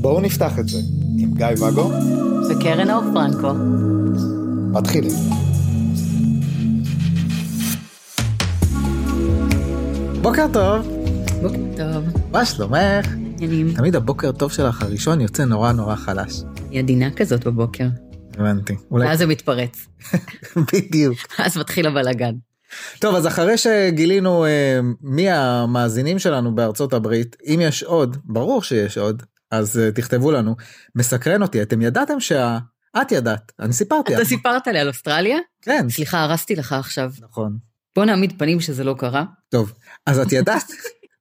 בואו נפתח את זה עם גיא ואגו וקרן אור פרנקו. מתחילים. בוקר טוב, בוקר טוב. מה שלומך? עניינים. תמיד הבוקר טוב שלך הראשון יוצא נורא נורא חלש. היא עדינה כזאת בבוקר. הבנתי. אולי ואז זה מתפרץ. בדיוק. אז מתחיל הבלאגן. טוב, אז אחרי שגילינו אה, מי המאזינים שלנו בארצות הברית, אם יש עוד, ברור שיש עוד, אז אה, תכתבו לנו. מסקרן אותי, אתם ידעתם שה... את ידעת, אני סיפרתי. אתה את- סיפרת לי על אוסטרליה? כן, סליחה, הרסתי לך עכשיו. נכון. בוא נעמיד פנים שזה לא קרה. טוב, אז את ידעת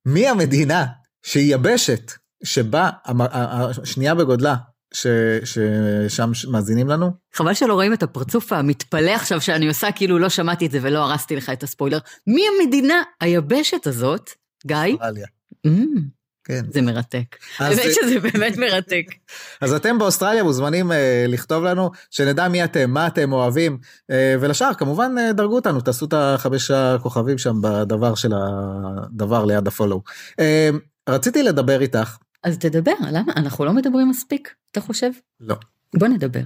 מי המדינה שהיא יבשת, שבה, השנייה בגודלה, ש- ששם מאזינים לנו? חבל שלא רואים את הפרצוף המתפלא עכשיו שאני עושה כאילו לא שמעתי את זה ולא הרסתי לך את הספוילר. מי המדינה היבשת הזאת? גיא? אוסטרליה. אמ, כן. זה מרתק. האמת שזה באמת מרתק. אז אתם באוסטרליה מוזמנים אה, לכתוב לנו, שנדע מי אתם, מה אתם אוהבים, אה, ולשאר כמובן אה, דרגו אותנו, תעשו את החמש הכוכבים שם בדבר של הדבר ליד הפולו. אה, רציתי לדבר איתך, אז תדבר, למה? אנחנו לא מדברים מספיק, אתה חושב? לא, בוא נדבר.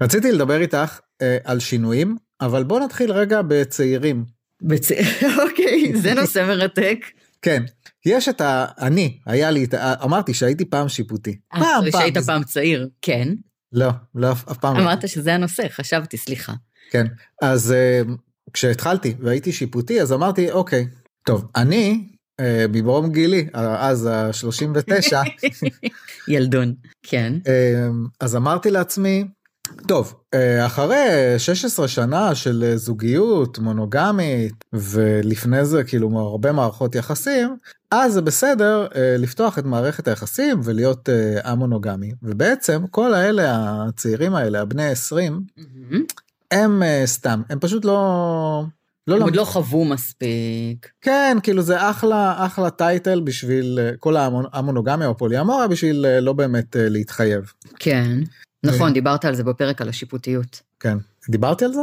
רציתי לדבר איתך אה, על שינויים, אבל בוא נתחיל רגע בצעירים. בצ... אוקיי, זה נושא מרתק. כן, יש את ה... אני, היה לי את ה... אמרתי שהייתי פעם שיפוטי. פעם, אה, פעם. שהיית בז- פעם צעיר, כן. לא, לא, אף פעם. לא. אמרת שזה הנושא, חשבתי, סליחה. כן, אז אה, כשהתחלתי והייתי שיפוטי, אז אמרתי, אוקיי, טוב, אני, אה, מברום גילי, אה, אז ה-39, ילדון, כן. אז אמרתי לעצמי, טוב, אה, אחרי 16 שנה של אה, זוגיות מונוגמית, ולפני זה כאילו הרבה מערכות יחסים, אז זה בסדר אה, לפתוח את מערכת היחסים ולהיות אה, א-מונוגמי. ובעצם כל האלה, הצעירים האלה, הבני 20, מהמם. הם אה, סתם, הם פשוט לא... לא, הם לא, עוד לא חוו מספיק. כן, כאילו זה אחלה, אחלה טייטל בשביל אה, כל המונ- המונוגמיה או פוליאמוריה בשביל אה, לא באמת אה, להתחייב. כן. נכון, דיברת על זה בפרק על השיפוטיות. כן. דיברתי על זה?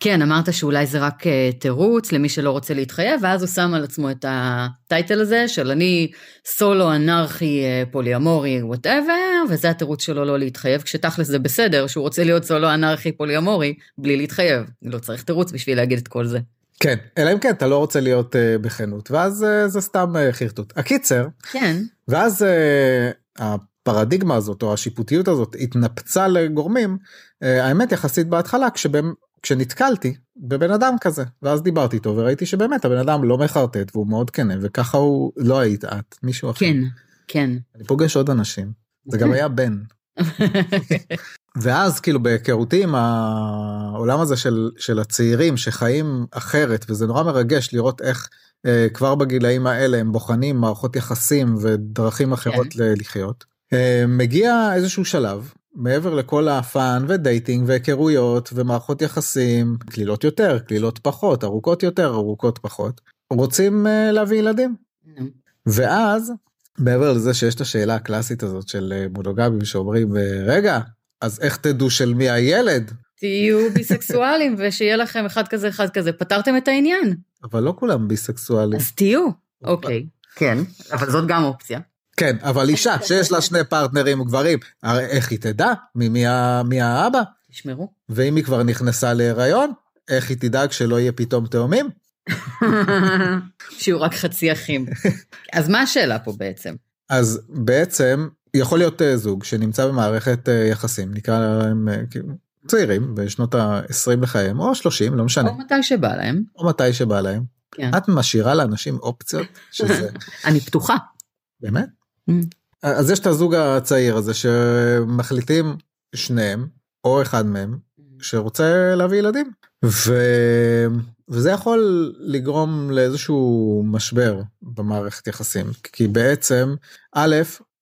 כן, אמרת שאולי זה רק אה, תירוץ למי שלא רוצה להתחייב, ואז הוא שם על עצמו את ה title הזה של אני סולו אנרכי אה, פוליאמורי whatever, וזה התירוץ שלו לא להתחייב, כשתכלס זה בסדר שהוא רוצה להיות סולו אנרכי פוליאמורי בלי להתחייב. לא צריך תירוץ בשביל להגיד את כל זה. כן, אלא אם כן אתה לא רוצה להיות uh, בכנות, ואז uh, זה סתם uh, חרטוט. הקיצר, כן, ואז uh, הפרדיגמה הזאת או השיפוטיות הזאת התנפצה לגורמים, uh, האמת יחסית בהתחלה כשבאמת כשנתקלתי בבן אדם כזה ואז דיברתי איתו וראיתי שבאמת הבן אדם לא מחרטט והוא מאוד כנה וככה הוא לא היית את מישהו אחר. כן, כן. אני פוגש עוד אנשים זה גם היה בן ואז כאילו בהיכרותי עם העולם הזה של, של הצעירים שחיים אחרת וזה נורא מרגש לראות איך אה, כבר בגילאים האלה הם בוחנים מערכות יחסים ודרכים אחרות כן. לחיות. אה, מגיע איזשהו שלב מעבר לכל ה fun ו dating והיכרויות ומערכות יחסים קלילות יותר קלילות פחות ארוכות יותר ארוכות פחות רוצים אה, להביא ילדים נו. ואז מעבר לזה שיש את השאלה הקלאסית הזאת של אה, מונוגמים שאומרים רגע אז איך תדעו של מי הילד תהיו ביסקסואלים ושיהיה לכם אחד כזה אחד כזה, פתרתם את העניין. אבל לא כולם ביסקסואלים אז תהיו. אוקיי. כן, אבל זאת גם אופציה. כן אבל אישה שיש לה שני פרטנרים גברים הרי איך היא תדע מי, מי, האבא תשמרו. ואם היא כבר נכנסה להיריון איך היא תדאג שלא יהיה פתאום תאומים שיהיו רק חצי אחים. אז מה השאלה פה בעצם? אז בעצם יכול להיות אה, זוג שנמצא במערכת אה, יחסים נקרא להם אה, כאילו, צעירים בשנות ה-20 לחייהם או 30 לא משנה או מתי שבא להם. או מתי שבא להם כן. את משאירה לאנשים אופציות שזה אני פתוחה. באמת. אז יש את הזוג הצעיר הזה שמחליטים שניהם או אחד מהם שרוצה להביא ילדים. ו... וזה יכול לגרום לאיזשהו משבר במערכת יחסים. כי בעצם א'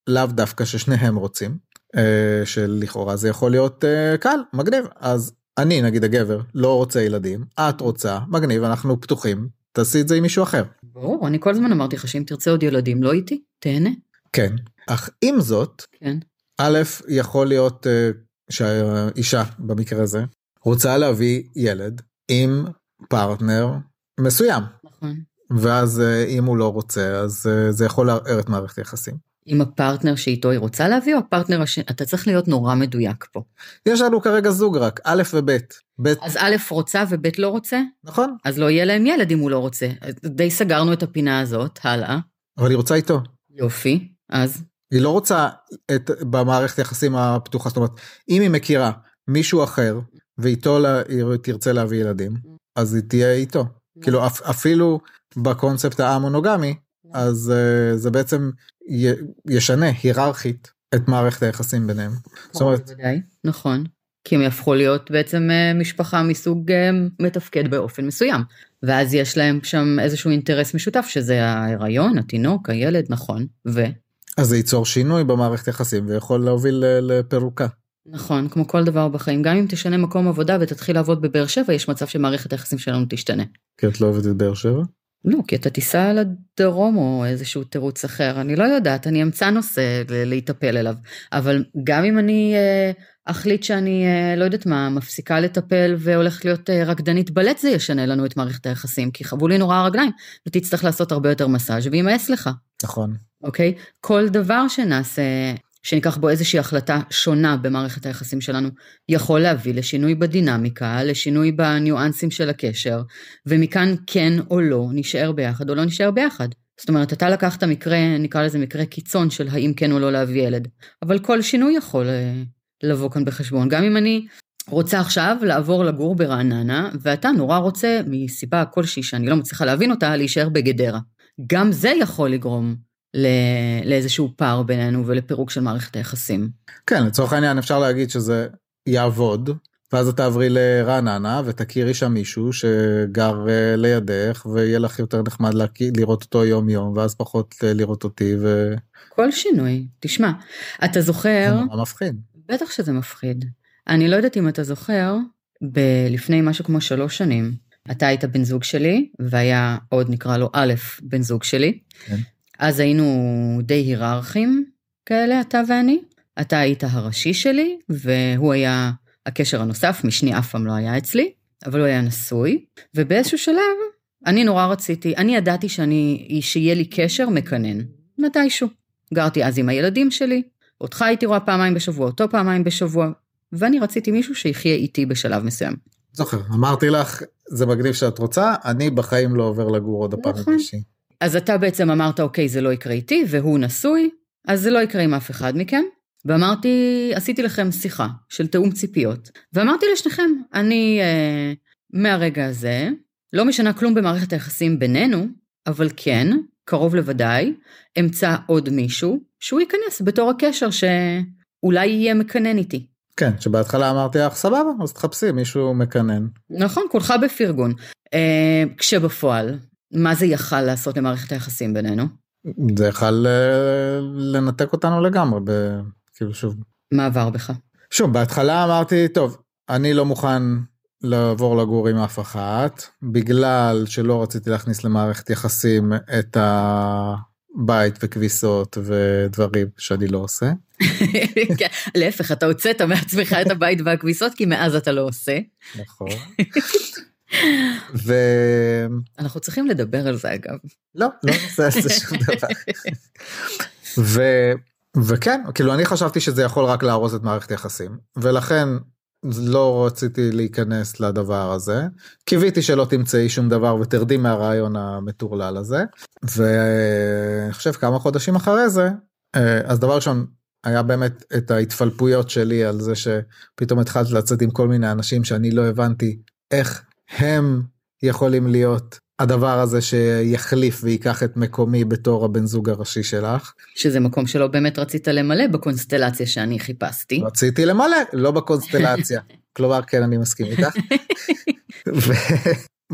לאו דווקא ששניהם רוצים אה, שלכאורה זה יכול להיות אה, קל מגניב. אז אני נגיד הגבר לא רוצה ילדים את רוצה מגניב אנחנו פתוחים תעשי את זה עם מישהו אחר. ברור, אני כל הזמן אמרתי לך שאם תרצה עוד ילדים, לא איתי, תהנה. כן אך עם זאת כן. א', יכול להיות אה, שהאישה במקרה הזה רוצה להביא ילד עם פרטנר מסוים. נכון. ואז אה, אם הוא לא רוצה אז אה, זה יכול לערער את מערכת היחסים. עם הפרטנר שאיתו היא רוצה להביא, או הפרטנר השני, אתה צריך להיות נורא מדויק פה. יש לנו כרגע זוג רק, א' וב'. ב', אז א' רוצה וב' לא רוצה? נכון, אז לא יהיה להם ילד אם הוא לא רוצה. די סגרנו את הפינה הזאת, הלאה. אבל היא רוצה איתו. יופי, אז היא לא רוצה את, במערכת היחסים הפתוחה, זאת אומרת, אם היא מכירה מישהו אחר ואיתו לה, היא תרצה להביא ילדים, אז היא תהיה איתו. כאילו אפ, אפילו בקונספט המונוגמי, אז uh, זה בעצם י, ישנה היררכית את מערכת היחסים ביניהם. זאת אומרת, בוודאי, נכון. כי הם יהפכו להיות בעצם אה, משפחה מסוג אה, מתפקד באופן מסוים. ואז יש להם שם איזשהו אינטרס משותף, שזה ההיריון, התינוק, הילד, נכון, ו... אז זה ייצור שינוי במערכת יחסים ויכול להוביל לפירוקה. נכון, כמו כל דבר בחיים, גם אם תשנה מקום עבודה ותתחיל לעבוד בבאר שבע, יש מצב שמערכת היחסים שלנו תשתנה. כי את לא אוהבת את באר שבע? לא, כי אתה תיסע לדרום או איזשהו תירוץ אחר, אני לא יודעת, אני אמצא נושא להיטפל אליו. אבל גם אם אני אה, אחליט שאני, אה, לא יודעת מה, מפסיקה לטפל והולכת להיות אה, רקדנית בלט, זה ישנה לנו את מערכת היחסים, כי חוו לי נורא הרגליים, ותצטרך לעשות הרבה יותר מסאז' ויימאס לך, נכון. אוקיי? כל דבר שנעשה, שניקח בו איזושהי החלטה שונה במערכת היחסים שלנו, יכול להביא לשינוי בדינמיקה, לשינוי בניואנסים של הקשר, ומכאן כן או לא נשאר ביחד או לא נשאר ביחד. זאת אומרת, אתה לקחת מקרה, נקרא לזה מקרה קיצון של האם כן או לא להביא ילד, אבל כל שינוי יכול אה, לבוא כאן בחשבון. גם אם אני רוצה עכשיו לעבור לגור ברעננה, ואתה נורא רוצה, מסיבה כלשהי שאני לא מצליחה להבין אותה, להישאר בגדרה. גם זה יכול לגרום לאיזשהו פער בינינו ולפירוק של מערכת היחסים. כן, לצורך העניין אפשר להגיד שזה יעבוד, ואז את תעברי לרעננה ותכירי שם מישהו שגר אה, לידך ויהיה לך יותר נחמד לראות אותו יום יום ואז פחות אה, לראות אותי וזה כל שינוי, תשמע, אתה זוכר, נורא מפחיד. בטח שזה מפחיד. אני לא יודעת אם אתה זוכר, ב- לפני משהו כמו שלוש שנים, אתה היית בן זוג שלי, והיה עוד נקרא לו א', בן זוג שלי. כן. אז היינו די היררכים כאלה, אתה ואני. אתה היית הראשי שלי, והוא היה הקשר הנוסף, משני אף פעם לא היה אצלי, אבל הוא היה נשוי, ובאיזשהו שלב, אני נורא רציתי, אני ידעתי שאני, שיהיה לי קשר מקנן, מתישהו. גרתי אז עם הילדים שלי, אותך הייתי רואה פעמיים בשבוע, אותו פעמיים בשבוע, ואני רציתי מישהו שיחיה איתי בשלב מסוים. זוכר, אמרתי לך, זה מגניב שאת רוצה, אני בחיים לא עובר לגור עוד הפעם נכון. עם. אז אתה בעצם אמרת, אוקיי, זה לא יקרה איתי, והוא נשוי, אז זה לא יקרה עם אף אחד מכם. ואמרתי, עשיתי לכם שיחה של תיאום ציפיות, ואמרתי לשניכם, אני אה, מהרגע הזה, לא משנה כלום במערכת היחסים בינינו, אבל כן, קרוב לוודאי, אמצא עוד מישהו שהוא ייכנס בתור הקשר שאולי יהיה מקנן איתי. כן, שבהתחלה אמרתי לך, סבבה, אז תחפשי מישהו מקנן. נכון, כולך בפרגון. אה, כשבפועל, מה זה יכל לעשות למערכת היחסים בינינו? זה יכל אה, לנתק אותנו לגמרי, ב... כאילו שוב. מה עבר בך? שוב, בהתחלה אמרתי, טוב, אני לא מוכן לעבור לגור עם אף אחת, בגלל שלא רציתי להכניס למערכת יחסים את הבית וכביסות ודברים שאני לא עושה. כן, להפך, אתה הוצאת מעצמך את הבית והכביסות, כי מאז אתה לא עושה. נכון. ו... אנחנו צריכים לדבר על זה אגב. לא, לא נעשה על זה שום דבר. ו... וכן, כאילו אני חשבתי שזה יכול רק להרוס את מערכת יחסים, ולכן לא רציתי להיכנס לדבר הזה. קיוויתי שלא תמצאי שום דבר ותרדי מהרעיון המטורלל הזה. ואני חושב כמה חודשים אחרי זה, אה, אז דבר ראשון, היה באמת את ההתפלפויות שלי על זה שפתאום התחלת לצאת עם כל מיני אנשים שאני לא הבנתי איך הם יכולים להיות הדבר הזה שיחליף וייקח את מקומי בתור הבן זוג הראשי שלך. שזה מקום שלא באמת רצית למלא בקונסטלציה שאני חיפשתי. רציתי למלא, לא בקונסטלציה. כלומר, כן, אני מסכים איתך. ו...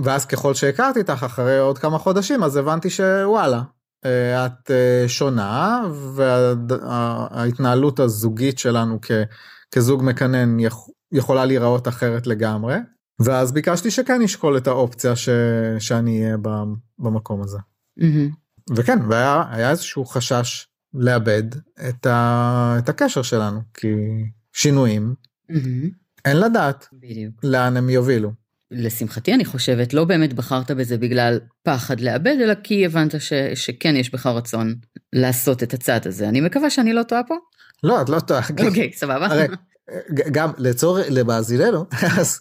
ואז ככל שהכרתי איתך אחרי עוד כמה חודשים, אז הבנתי שוואלה, אה, את אה, שונה, וההתנהלות הזוגית שלנו כ... כזוג מקנן יכ... יכולה להיראות אחרת לגמרי. ואז ביקשתי שכן ישקול את האופציה ש... שאני אהיה במקום הזה. מהמם. וכן, והיה היה איזשהו חשש לאבד את, ה... את הקשר שלנו, כי שינויים, מהמם. אין לדעת בדיוק. לאן הם יובילו. לשמחתי אני חושבת, לא באמת בחרת בזה בגלל פחד לאבד, אלא כי הבנת ש, שכן יש בך רצון לעשות את הצעד הזה. אני מקווה שאני לא טועה פה. לא, את לא טועה. אוקיי, סבבה. הרי גם לצורך, למאזיננו, אז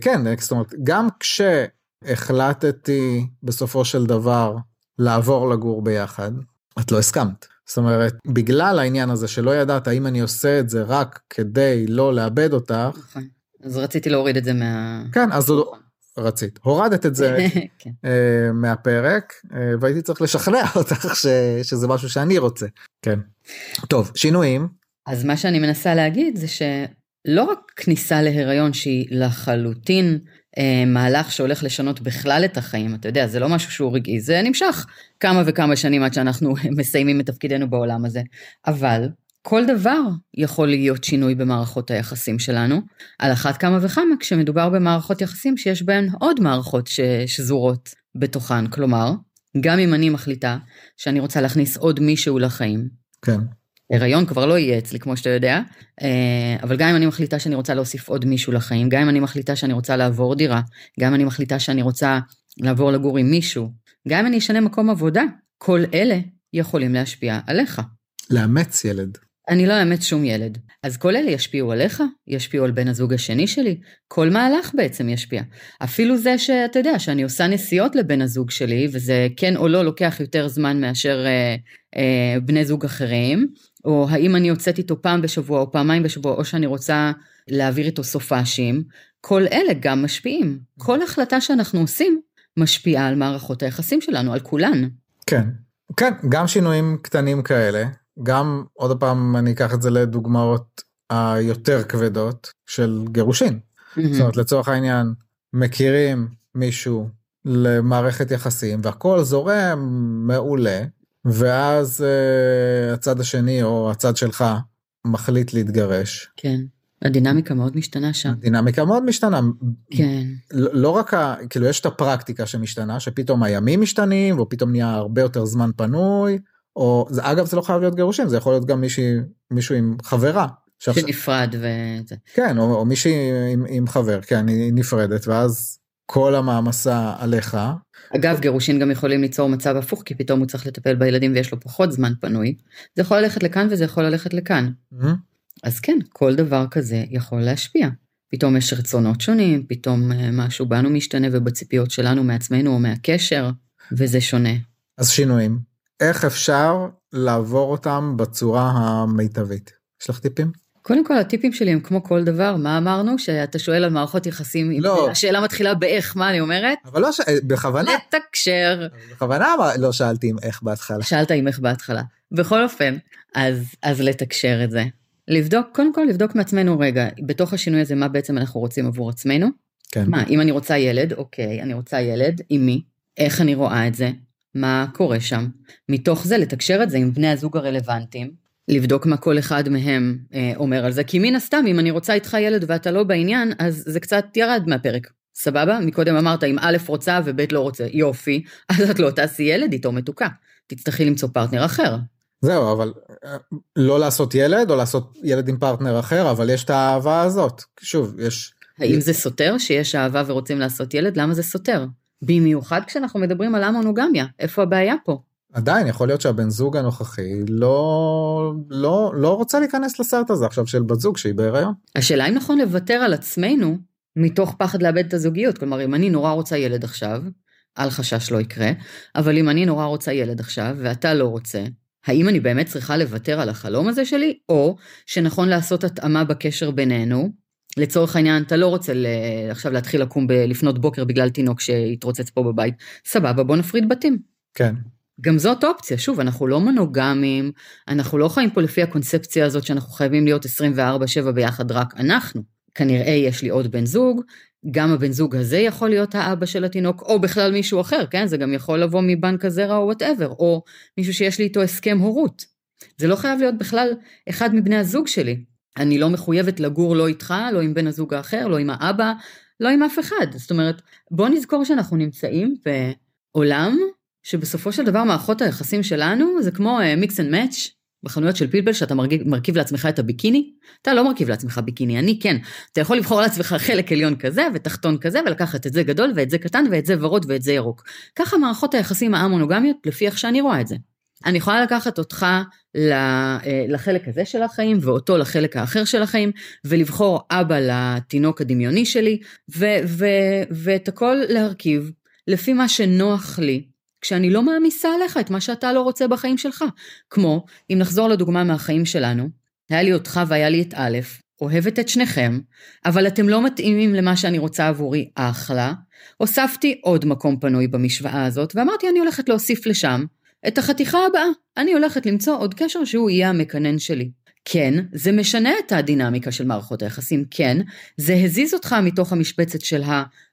כן, זאת אומרת, גם כשהחלטתי בסופו של דבר לעבור לגור ביחד, את לא הסכמת. זאת אומרת, בגלל העניין הזה שלא ידעת האם אני עושה את זה רק כדי לא לאבד אותך. נכון. אז רציתי להוריד את זה מה... כן, אז עוד רצית. הורדת את זה כן. uh, מהפרק, uh, והייתי צריך לשכנע אותך ש, שזה משהו שאני רוצה. כן. טוב, שינויים. אז מה שאני מנסה להגיד זה שלא רק כניסה להיריון שהיא לחלוטין אה, מהלך שהולך לשנות בכלל את החיים, אתה יודע, זה לא משהו שהוא רגעי, זה נמשך כמה וכמה שנים עד שאנחנו מסיימים את תפקידנו בעולם הזה. אבל כל דבר יכול להיות שינוי במערכות היחסים שלנו, על אחת כמה וכמה כשמדובר במערכות יחסים שיש בהן עוד מערכות שזורות בתוכן. כלומר, גם אם אני מחליטה שאני רוצה להכניס עוד מישהו לחיים, כן. הריון כבר לא יהיה אצלי כמו שאתה יודע, אה, אבל גם אם אני מחליטה שאני רוצה להוסיף עוד מישהו לחיים, גם אם אני מחליטה שאני רוצה לעבור דירה, גם אם אני מחליטה שאני רוצה לעבור לגור עם מישהו, גם אם אני אשנה מקום עבודה, כל אלה יכולים להשפיע עליך. לאמץ ילד. אני לא אאמץ שום ילד. אז כל אלה ישפיעו עליך, ישפיעו על בן הזוג השני שלי, כל מהלך בעצם ישפיע. אפילו זה שאתה יודע, שאני עושה נסיעות לבן הזוג שלי, וזה כן או לא לוקח יותר זמן מאשר אה, אה, בני זוג אחרים, או האם אני יוצאת איתו פעם בשבוע או פעמיים בשבוע, או שאני רוצה להעביר איתו סופאשים, כל אלה גם משפיעים. כל החלטה שאנחנו עושים משפיעה על מערכות היחסים שלנו, על כולן. כן, כן, גם שינויים קטנים כאלה, גם עוד פעם אני אקח את זה לדוגמאות היותר כבדות של גירושין. Mm-hmm. זאת אומרת לצורך העניין מכירים מישהו למערכת יחסים והכל זורם מעולה ואז uh, הצד השני או הצד שלך מחליט להתגרש. כן. הדינמיקה מאוד משתנה שם. הדינמיקה מאוד משתנה. כן. לא, לא רק, ה, כאילו יש את הפרקטיקה שמשתנה, שפתאום הימים משתנים, ופתאום נהיה הרבה יותר זמן פנוי, או, זה, אגב זה לא חייב להיות גירושים, זה יכול להיות גם מישהי, מישהו עם חברה. שנפרד וזה. כן, או, או מישהי עם, עם חבר, כן, היא נפרדת, ואז כל המעמסה עליך. אגב, גירושין גם יכולים ליצור מצב הפוך, כי פתאום הוא צריך לטפל בילדים ויש לו פחות זמן פנוי. זה יכול ללכת לכאן וזה יכול ללכת לכאן. Mm-hmm. אז כן, כל דבר כזה יכול להשפיע. פתאום יש רצונות שונים, פתאום אה, משהו בנו משתנה ובציפיות שלנו מעצמנו או מהקשר, וזה שונה. אז שינויים. איך אפשר לעבור אותם בצורה המיטבית? יש לך טיפים? קודם כל הטיפים שלי הם כמו כל דבר, מה אמרנו? שאתה שואל על מערכות יחסים, לא. השאלה מתחילה באיך, מה אני אומרת? אבל לא, ש... בכוונה. לתקשר. בכוונה לא שאלתי עם איך בהתחלה. שאלת עם איך בהתחלה. בכל אופן, אז, אז לתקשר את זה. לבדוק, קודם כל לבדוק מעצמנו רגע, בתוך השינוי הזה, מה בעצם אנחנו רוצים עבור עצמנו. כן. מה, אם אני רוצה ילד, אוקיי, אני רוצה ילד, עם מי? איך אני רואה את זה? מה קורה שם? מתוך זה לתקשר את זה עם בני הזוג הרלוונטיים, לבדוק מה כל אחד מהם אה, אומר על זה, כי מן הסתם אם אני רוצה איתך ילד ואתה לא בעניין, אז זה קצת ירד מהפרק. סבבה? מקודם אמרת אם א' רוצה וב' לא רוצה, יופי, אז את לא תעשי ילד איתו מתוקה. תצטרכי למצוא פרטנר אחר. זהו, אבל אה, לא לעשות ילד או לעשות ילד עם פרטנר אחר, אבל יש את האהבה הזאת. שוב, יש... האם זה סותר שיש אהבה ורוצים לעשות ילד? למה זה סותר? במיוחד כשאנחנו מדברים על המונוגמיה, איפה הבעיה פה? עדיין יכול להיות שהבן זוג הנוכחי לא לא לא רוצה להיכנס לסרט הזה עכשיו של בת זוג שהיא בהיריון. השאלה אם נכון לוותר על עצמנו מתוך פחד לאבד את הזוגיות כלומר אם אני נורא רוצה ילד עכשיו אל חשש לא יקרה אבל אם אני נורא רוצה ילד עכשיו ואתה לא רוצה האם אני באמת צריכה לוותר על החלום הזה שלי או שנכון לעשות התאמה בקשר בינינו לצורך העניין אתה לא רוצה עכשיו להתחיל לקום לפנות בוקר בגלל תינוק שהתרוצץ פה בבית סבבה בוא נפריד בתים. כן. גם זאת אופציה, שוב, אנחנו לא מונוגמים, אנחנו לא חיים פה לפי הקונספציה הזאת שאנחנו חייבים להיות 24-7 ביחד רק אנחנו. כנראה יש לי עוד בן זוג, גם הבן זוג הזה יכול להיות האבא של התינוק, או בכלל מישהו אחר, כן? זה גם יכול לבוא מבנק הזרע או whatever, או מישהו שיש לי איתו הסכם הורות. זה לא חייב להיות בכלל אחד מבני הזוג שלי. אני לא מחויבת לגור לא איתך, לא עם בן הזוג האחר, לא עם האבא, לא עם אף אחד. זאת אומרת, בוא נזכור שאנחנו נמצאים בעולם שבסופו של דבר מערכות היחסים שלנו זה כמו mix and match, בחנויות של פלפל שאתה מרכיב, מרכיב לעצמך את הביקיני, אתה לא מרכיב לעצמך ביקיני, אני כן. אתה יכול לבחור לעצמך חלק עליון כזה ותחתון כזה ולקחת את זה גדול ואת זה קטן ואת זה ורוד ואת זה ירוק. ככה מערכות היחסים המונוגמיות לפי איך שאני רואה את זה. אני יכולה לקחת אותך אה, לחלק הזה של החיים ואותו לחלק האחר של החיים ולבחור אבא לתינוק הדמיוני שלי ו- ו- ואת הכל להרכיב לפי מה שנוח לי כשאני לא מעמיסה עליך את מה שאתה לא רוצה בחיים שלך. כמו, אם נחזור לדוגמה מהחיים שלנו, היה לי אותך והיה לי את א', אוהבת את שניכם, אבל אתם לא מתאימים למה שאני רוצה עבורי, אחלה. הוספתי עוד מקום פנוי במשוואה הזאת, ואמרתי אני הולכת להוסיף לשם את החתיכה הבאה. אני הולכת למצוא עוד קשר שהוא יהיה המקנן שלי. כן, זה משנה את הדינמיקה של מערכות היחסים, כן, זה הזיז אותך מתוך המשבצת של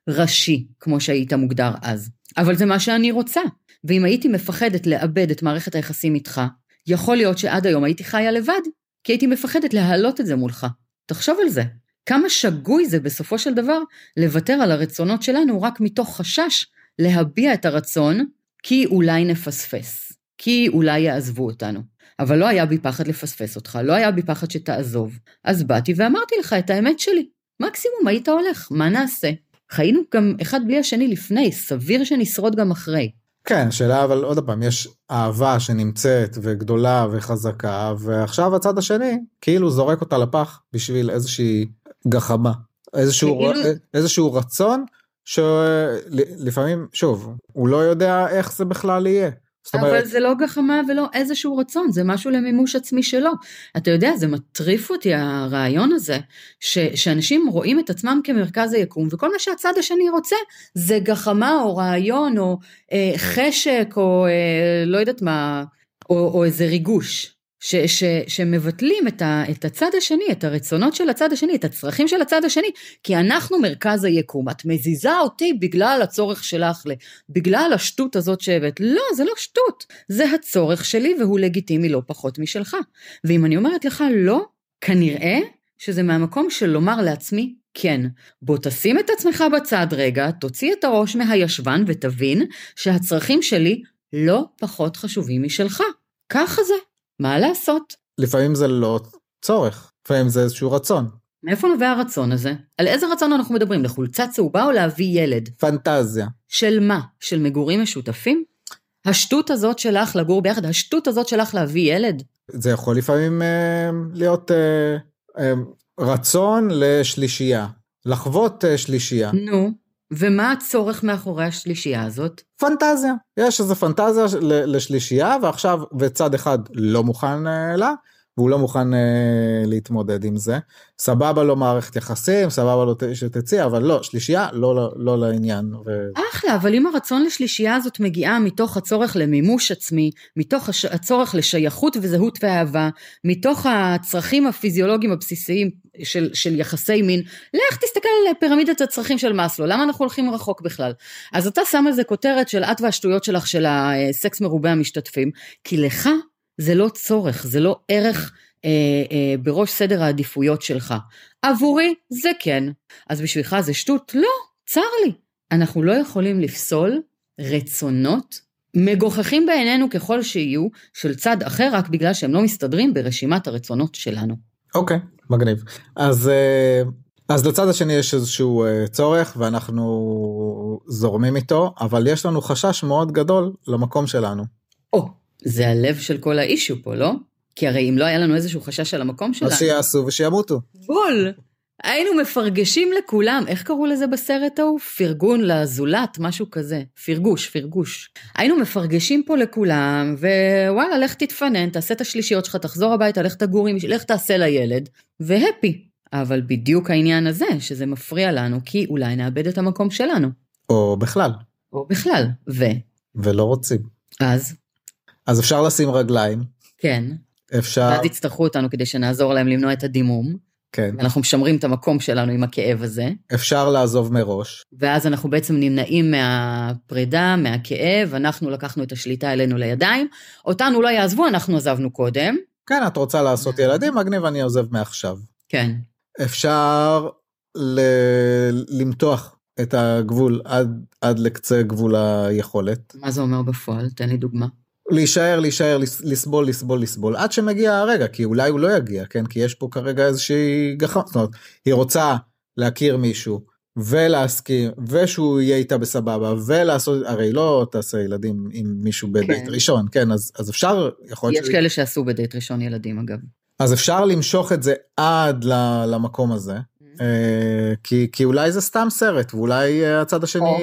הראשי, כמו שהיית מוגדר אז. אבל זה מה שאני רוצה. ואם הייתי מפחדת לאבד את מערכת היחסים איתך, יכול להיות שעד היום הייתי חיה לבד, כי הייתי מפחדת להעלות את זה מולך. תחשוב על זה. כמה שגוי זה בסופו של דבר לוותר על הרצונות שלנו רק מתוך חשש להביע את הרצון, כי אולי נפספס, כי אולי יעזבו אותנו. אבל לא היה בי פחד לפספס אותך, לא היה בי פחד שתעזוב. אז באתי ואמרתי לך את האמת שלי. מקסימום היית הולך, מה נעשה? חיינו גם אחד בלי השני לפני, סביר שנשרוד גם אחרי. כן, שאלה אבל עוד פעם, יש אהבה שנמצאת וגדולה וחזקה, ועכשיו הצד השני כאילו זורק אותה לפח בשביל איזושהי גחמה, איזשהו, כאילו... איזשהו רצון שלפעמים, שוב, הוא לא יודע איך זה בכלל יהיה. אומרת... אבל זה לא גחמה ולא איזשהו רצון, זה משהו למימוש עצמי שלו. אתה יודע, זה מטריף אותי הרעיון הזה, ש, שאנשים רואים את עצמם כמרכז היקום, וכל מה שהצד השני רוצה זה גחמה או רעיון או אה, חשק או אה, לא יודעת מה, או, או איזה ריגוש. ש, ש, שמבטלים את, ה, את הצד השני, את הרצונות של הצד השני, את הצרכים של הצד השני, כי אנחנו מרכז היקום. את מזיזה אותי בגלל הצורך שלך, בגלל השטות הזאת שהבאת. לא, זה לא שטות, זה הצורך שלי והוא לגיטימי לא פחות משלך. ואם אני אומרת לך לא, כנראה שזה מהמקום של לומר לעצמי כן. בוא תשים את עצמך בצד רגע, תוציא את הראש מהישבן ותבין שהצרכים שלי לא פחות חשובים משלך. ככה זה. מה לעשות? לפעמים זה לא צורך, לפעמים זה איזשהו רצון. מאיפה נובע הרצון הזה? על איזה רצון אנחנו מדברים? לחולצה צהובה או להביא ילד? פנטזיה. של מה? של מגורים משותפים? השטות הזאת שלך לגור ביחד, השטות הזאת שלך להביא ילד? זה יכול לפעמים אה, להיות אה, אה, רצון לשלישייה, לחוות אה, שלישייה. נו. ומה הצורך מאחורי השלישייה הזאת? פנטזיה. יש איזו פנטזיה לשלישייה ועכשיו וצד אחד לא מוכן אה, לה והוא לא מוכן אה, להתמודד עם זה. סבבה לו מערכת יחסים, סבבה לו שתצא, אבל לא, שלישייה לא, לא, לא לעניין. ו... אחלה, אבל אם הרצון לשלישייה הזאת מגיעה מתוך הצורך למימוש עצמי, מתוך. הצורך לשייכות וזהות ואהבה, מתוך הצרכים הפיזיולוגיים הבסיסיים של, של יחסי מין, לך תסתכל על פירמידת הצרכים של מאסלו, למה אנחנו הולכים רחוק בכלל? אז אתה שם על זה כותרת של את והשטויות שלך של הסקס מרובה המשתתפים, כי לך זה לא צורך, זה לא ערך אה, אה, בראש סדר העדיפויות שלך. עבורי זה כן. אז בשבילך זה שטות? לא, צר לי. אנחנו לא יכולים לפסול רצונות מגוחכים בעינינו ככל שיהיו של צד אחר רק בגלל שהם לא מסתדרים ברשימת הרצונות שלנו. אוקיי, okay, מגניב. אז, אה, אז לצד השני יש איזשהו אה, צורך ואנחנו זורמים איתו, אבל יש לנו חשש מאוד גדול למקום שלנו. או, oh. זה הלב של כל האישו פה, לא? כי הרי אם לא היה לנו איזשהו חשש על המקום שלנו... אז שיעשו ושימותו. בול. היינו מפרגשים לכולם, איך קראו לזה בסרט ההוא? פרגון לזולת, משהו כזה. פרגוש, פרגוש. היינו מפרגשים פה לכולם, ווואלה, לך תתפנן, תעשה את השלישיות שלך, תחזור הביתה, לך תגור עם... לך תעשה לילד, והפי. אבל בדיוק העניין הזה, שזה מפריע לנו, כי אולי נאבד את המקום שלנו. או בכלל. או בכלל, ו... ולא רוצים. אז? אז אפשר לשים רגליים. כן. אפשר... ואז יצטרכו אותנו כדי שנעזור להם למנוע את הדימום. כן. אנחנו משמרים את המקום שלנו עם הכאב הזה. אפשר לעזוב מראש. ואז אנחנו בעצם נמנעים מהפרידה, מהכאב, אנחנו לקחנו את השליטה אלינו לידיים. אותנו לא יעזבו, אנחנו עזבנו קודם. כן, את רוצה לעשות ילדים, מגניב, אני עוזב מעכשיו. כן. אפשר ל... למתוח את הגבול עד, עד לקצה גבול היכולת. מה זה אומר בפועל? תן לי דוגמה. להישאר, להישאר, לסבול, לסבול, לסבול, עד שמגיע הרגע, כי אולי הוא לא יגיע, כן? כי יש פה כרגע איזושהי גחמה, זאת אומרת, היא רוצה להכיר מישהו, ולהסכים, ושהוא יהיה איתה בסבבה, ולעשות, הרי לא תעשה ילדים עם מישהו בדייט כן. ראשון, כן? אז, אז אפשר, יכול להיות... יש ש... כאלה שעשו בדייט ראשון ילדים אגב. אז אפשר למשוך את זה עד למקום הזה, כי, כי אולי זה סתם סרט ואולי אה, הצד השני או...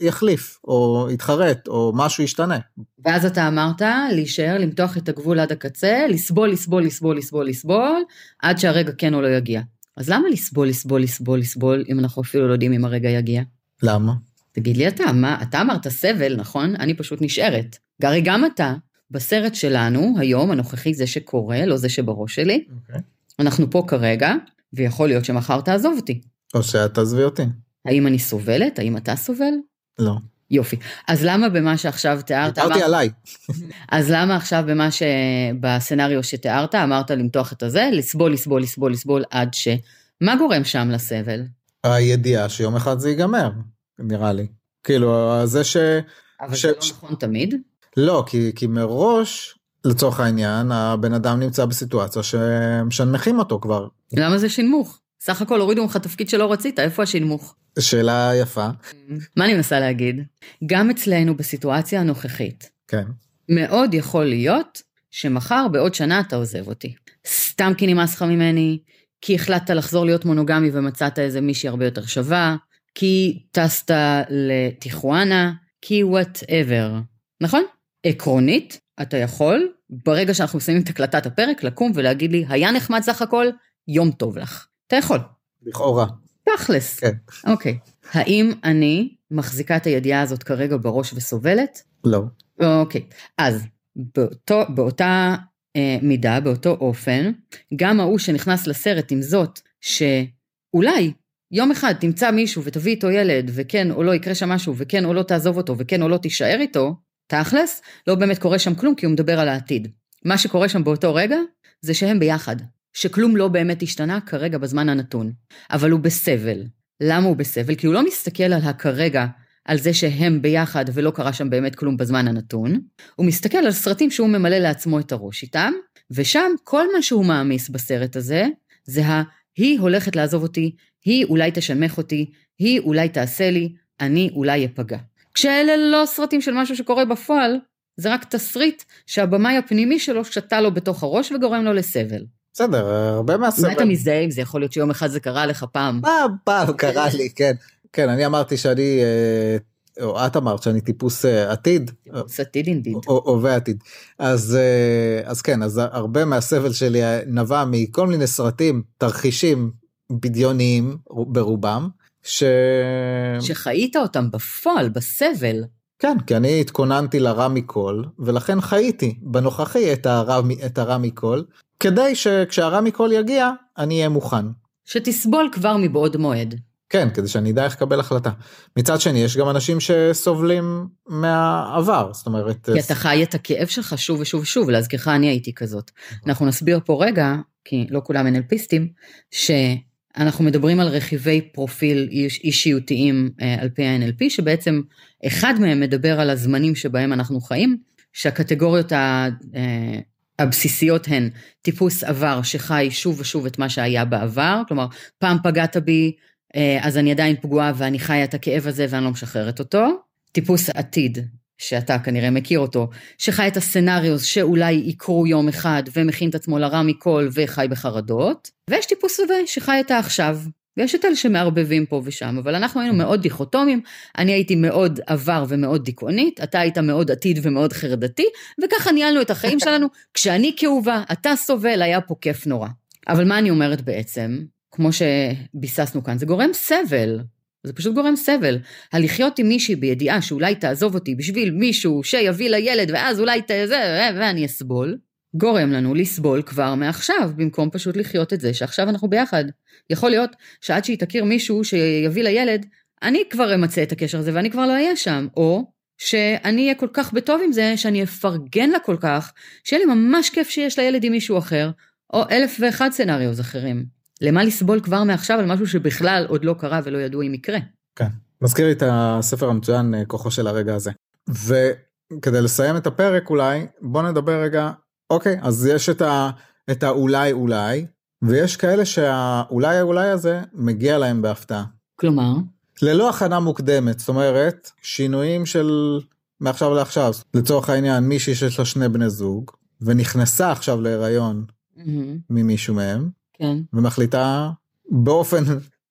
יחליף או יתחרט או משהו ישתנה. ואז אתה אמרת להישאר למתוח את הגבול עד הקצה לסבול לסבול לסבול לסבול לסבול עד שהרגע כן או לא יגיע. אז למה לסבול לסבול לסבול לסבול אם אנחנו אפילו לא יודעים אם הרגע יגיע? למה? תגיד לי אתה מה אתה אמרת סבל נכון אני פשוט נשארת. גרי גם אתה בסרט שלנו היום הנוכחי זה שקורה לא זה שבראש שלי. Okay. אוקיי. אנחנו פה כרגע ויכול להיות שמחר תעזוב אותי. או שאת תעזבי אותי. האם אני סובלת? האם אתה סובל? לא. יופי. אז למה במה שעכשיו תיארת... דיברתי אמר... עליי. אז למה עכשיו במה ש... בסצנריו שתיארת אמרת למתוח את הזה, לסבול, לסבול, לסבול, לסבול עד ש... מה גורם שם לסבל? הידיעה שיום אחד זה ייגמר, נראה לי. כאילו, זה ש... אבל ש... זה לא נכון תמיד? לא, כי, כי מראש לצורך העניין הבן אדם נמצא בסיטואציה שמשנמכים אותו כבר. למה זה שינמוך? סך הכל הורידו ממך תפקיד שלא רצית, איפה השינמוך? שאלה יפה. מה אני מנסה להגיד? גם אצלנו בסיטואציה הנוכחית. כן. מאוד יכול להיות שמחר בעוד שנה אתה עוזב אותי. סתם כי נמאס לך ממני, כי החלטת לחזור להיות מונוגמי ומצאת איזה מישהי הרבה יותר שווה, כי טסת לטיחואנה, כי whatever. נכון? עקרונית, אתה יכול, ברגע שאנחנו מסיימים את הקלטת הפרק, לקום ולהגיד לי, היה נחמד סך הכל, יום טוב לך. אתה יכול. לכאורה. תכלס. כן. אוקיי. האם אני מחזיקה את הידיעה הזאת כרגע בראש וסובלת? לא. אוקיי. אז באותו, באותה אה, מידה, באותו אופן, גם ההוא שנכנס לסרט עם זאת, שאולי יום אחד תמצא מישהו ותביא איתו ילד, וכן או לא יקרה שם משהו, וכן או לא תעזוב אותו, וכן או לא תישאר איתו, תכלס, לא באמת קורה שם כלום כי הוא מדבר על העתיד. מה שקורה שם באותו רגע, זה שהם ביחד. שכלום לא באמת השתנה כרגע בזמן הנתון. אבל הוא בסבל. למה הוא בסבל? כי הוא לא מסתכל על הכרגע, על זה שהם ביחד ולא קרה שם באמת כלום בזמן הנתון. הוא מסתכל על סרטים שהוא ממלא לעצמו את הראש איתם, ושם כל מה שהוא מעמיס בסרט הזה, זה ה... היא הולכת לעזוב אותי, היא אולי תשנמך אותי, היא אולי תעשה לי, אני אולי אפגע. כשאלה לא סרטים של משהו שקורה בפועל, זה רק תסריט שהבמאי הפנימי שלו שתה לו בתוך הראש וגורם לו לסבל. בסדר, הרבה מהסבל... מה אתה מזדהה עם זה? יכול להיות שיום אחד זה קרה לך פעם. פעם, פעם קרה לי, כן. כן, אני אמרתי שאני, אה, או את אמרת שאני טיפוס אה, עתיד. טיפוס עתיד אינדיד. הווה עתיד. אז, אה, אז כן, אז הרבה מהסבל שלי נבע מכל מיני סרטים, תרחישים בדיוניים ברובם, ש... שחיית אותם בפועל, בסבל. כן, כי אני התכוננתי לרע מכל, ולכן חייתי בנוכחי את הרע, את הרע מכל, כדי שכשהרע מכל יגיע, אני אהיה מוכן. שתסבול כבר מבעוד מועד. כן, כדי שאני אדע איך לקבל החלטה. מצד שני, יש גם אנשים שסובלים מהעבר, זאת אומרת... כי אתה חי את הכאב שלך שוב ושוב ושוב, להזכירך אני הייתי כזאת. אנחנו נסביר פה רגע, כי לא כולם NLPיסטים, ש... אנחנו מדברים על רכיבי פרופיל אישיותיים אה, על פי ה-NLP, שבעצם אחד מהם מדבר על הזמנים שבהם אנחנו חיים, שהקטגוריות אה, הבסיסיות הן טיפוס עבר שחי שוב ושוב את מה שהיה בעבר, כלומר פעם פגעת בי אה, אז אני עדיין פגועה ואני חיה את הכאב הזה ואני לא משחררת אותו. טיפוס עתיד שאתה כנראה מכיר אותו, שחי את הסצנריוס שאולי יקרו יום אחד ומכין את עצמו לרע מכל וחי בחרדות, ויש טיפוס הווה שחי את העכשיו. ויש את אלה שמערבבים פה ושם, אבל אנחנו היינו מאוד דיכוטומיים, אני הייתי מאוד עבר ומאוד דיכאונית, אתה היית מאוד עתיד ומאוד חרדתי, וככה ניהלנו את החיים שלנו, כשאני כאובה, אתה סובל, היה פה כיף נורא. אבל מה אני אומרת בעצם? כמו שביססנו כאן, זה גורם סבל. זה פשוט גורם סבל. הלחיות עם מישהי בידיעה שאולי תעזוב אותי בשביל מישהו שיביא לילד ואז אולי תזה ואני אסבול, גורם לנו לסבול כבר מעכשיו, במקום פשוט לחיות את זה שעכשיו אנחנו ביחד. יכול להיות שעד שהיא תכיר מישהו שיביא לילד, אני כבר אמצה את הקשר הזה ואני כבר לא אהיה שם, או שאני אהיה כל כך בטוב עם זה שאני אפרגן לה כל כך, שיהיה לי ממש כיף שיש לילד עם מישהו אחר, או אלף ואחד סצנריוז אחרים. למה לסבול כבר מעכשיו על משהו שבכלל עוד לא קרה ולא ידעו אם יקרה. כן, מזכיר לי את הספר המצוין אה, כוחו של הרגע הזה. כדי לסיים את הפרק אולי, בוא נדבר רגע, אוקיי, אז יש את, ה, את האולי אולי, ויש כאלה שהאולי אולי הזה מגיע להם בהפתעה. כלומר? ללא הכנה מוקדמת, זאת אומרת, שינויים של מעכשיו לעכשיו, לצורך העניין מישהי שיש לה שני בני זוג, ונכנסה עכשיו להיריון mm-hmm. ממישהו מהם, כן. ומחליטה באופן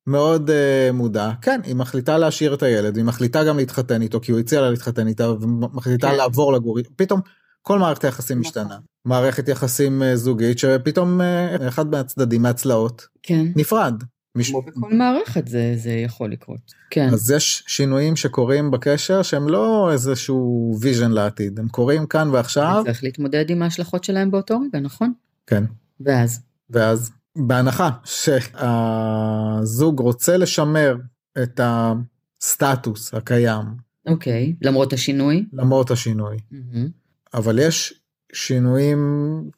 מאוד אה, מודע, כן, היא מחליטה להשאיר את הילד, היא מחליטה גם להתחתן איתו, כי הוא הציע לה להתחתן איתה, ומחליטה כן. לעבור לגור, פתאום כל מערכת היחסים נכון. משתנה. מערכת יחסים אה, זוגית שפתאום אה, אחד מהצדדים, מהצלעות, כן. נפרד. מש... כמו בכל מערכת זה, זה יכול לקרות. כן. אז יש שינויים שקורים בקשר שהם לא איזשהו vision לעתיד, הם קורים כאן ועכשיו. צריך להתמודד עם ההשלכות שלהם באותו רגע, נכון? כן. ואז? ואז בהנחה שהזוג רוצה לשמר את הסטטוס הקיים. אוקיי, למרות השינוי? למרות השינוי. Mm-hmm. אבל יש שינויים,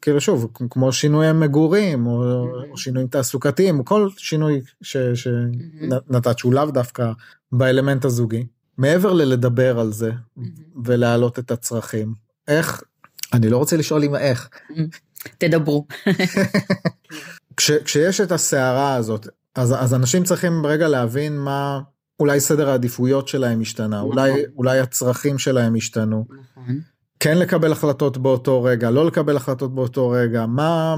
כאילו שוב, כמו שינויי מגורים, או, mm-hmm. או שינויים תעסוקתיים, או כל שינוי שנתת, mm-hmm. שהוא לאו דווקא באלמנט הזוגי. מעבר ללדבר על זה mm-hmm. ולהעלות את הצרכים, איך, אני לא רוצה לשאול אם איך. תדברו. כש, כשיש את הסערה הזאת, אז, אז אנשים צריכים רגע להבין מה, אולי סדר העדיפויות שלהם השתנה, נכון. אולי, אולי הצרכים שלהם השתנו. נכון. כן לקבל החלטות באותו רגע, לא לקבל החלטות באותו רגע, מה,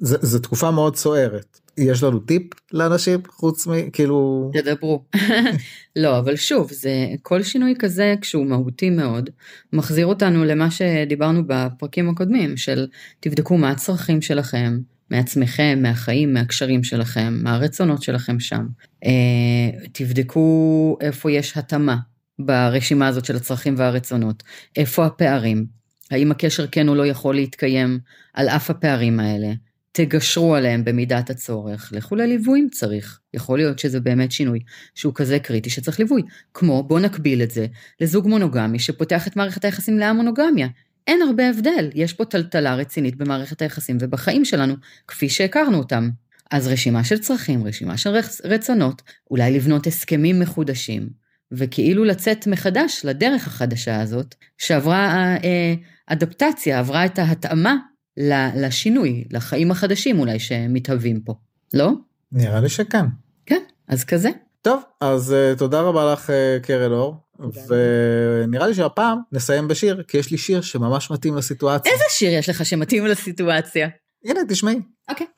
זה תקופה מאוד סוערת. יש לנו טיפ לאנשים חוץ מכאילו תדברו לא אבל שוב זה כל שינוי כזה כשהוא מהותי מאוד מחזיר אותנו למה שדיברנו בפרקים הקודמים של תבדקו מה הצרכים שלכם מעצמכם, מהחיים, מהקשרים שלכם, מהרצונות שלכם שם. אה, תבדקו איפה יש התאמה ברשימה הזאת של הצרכים והרצונות, איפה הפערים, האם הקשר כן או לא יכול להתקיים על אף הפערים האלה, תגשרו עליהם במידת הצורך, לכו לליווי אם צריך, יכול להיות שזה באמת שינוי שהוא כזה קריטי שצריך ליווי, כמו בוא נקביל את זה לזוג מונוגמי שפותח את מערכת היחסים להמונוגמיה, אין הרבה הבדל, יש פה טלטלה רצינית במערכת היחסים ובחיים שלנו, כפי שהכרנו אותם. אז רשימה של צרכים, רשימה של רצונות, אולי לבנות הסכמים מחודשים, וכאילו לצאת מחדש לדרך החדשה הזאת, שעברה אה, אדפטציה, עברה את ההתאמה לשינוי, לחיים החדשים אולי שמתהווים פה, לא? נראה לי שכן. כן, אז כזה. טוב, אז uh, תודה רבה לך uh, קרן אור, ונראה לי שהפעם נסיים בשיר, כי יש לי שיר שממש מתאים לסיטואציה. איזה שיר יש לך שמתאים לסיטואציה? הנה, תשמעי. אוקיי. Okay.